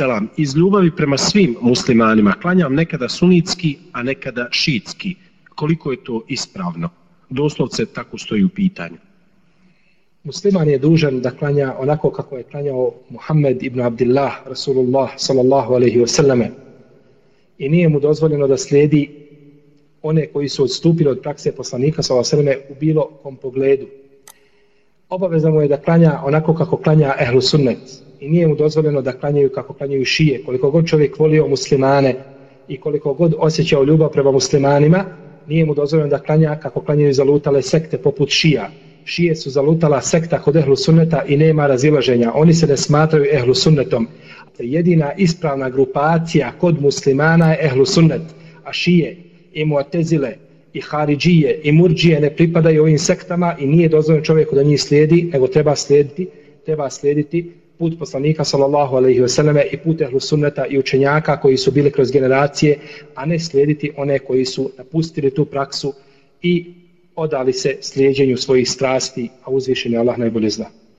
selam, iz ljubavi prema svim muslimanima, klanjam nekada sunitski, a nekada šitski. Koliko je to ispravno? Doslovce tako stoji u pitanju. Musliman je dužan da klanja onako kako je klanjao Muhammed ibn Abdullah, Rasulullah sallallahu alaihi wasallam. I nije mu dozvoljeno da slijedi one koji su odstupili od prakse poslanika sallallahu alaihi wasallam u bilo kom pogledu. Obavezno mu je da klanja onako kako klanja ehlu sunnet. I nije mu dozvoljeno da klanjaju kako klanjaju šije. Koliko god čovjek volio muslimane i koliko god osjećao ljubav prema muslimanima, nije mu dozvoljeno da klanja kako klanjaju zalutale sekte poput šija šije su zalutala sekta kod ehlu sunneta i nema razilaženja. Oni se ne smatraju ehlu sunnetom. Jedina ispravna grupacija kod muslimana je ehlu sunnet. A šije i muatezile i haridžije i murđije ne pripadaju ovim sektama i nije dozvoljeno čovjeku da njih slijedi, nego treba slijediti, treba slijediti put poslanika sallallahu alejhi ve selleme i put ehlu sunneta i učenjaka koji su bili kroz generacije, a ne slijediti one koji su napustili tu praksu i odali se slijedjenju svojih strasti, a uzvišeni Allah najbolje zna.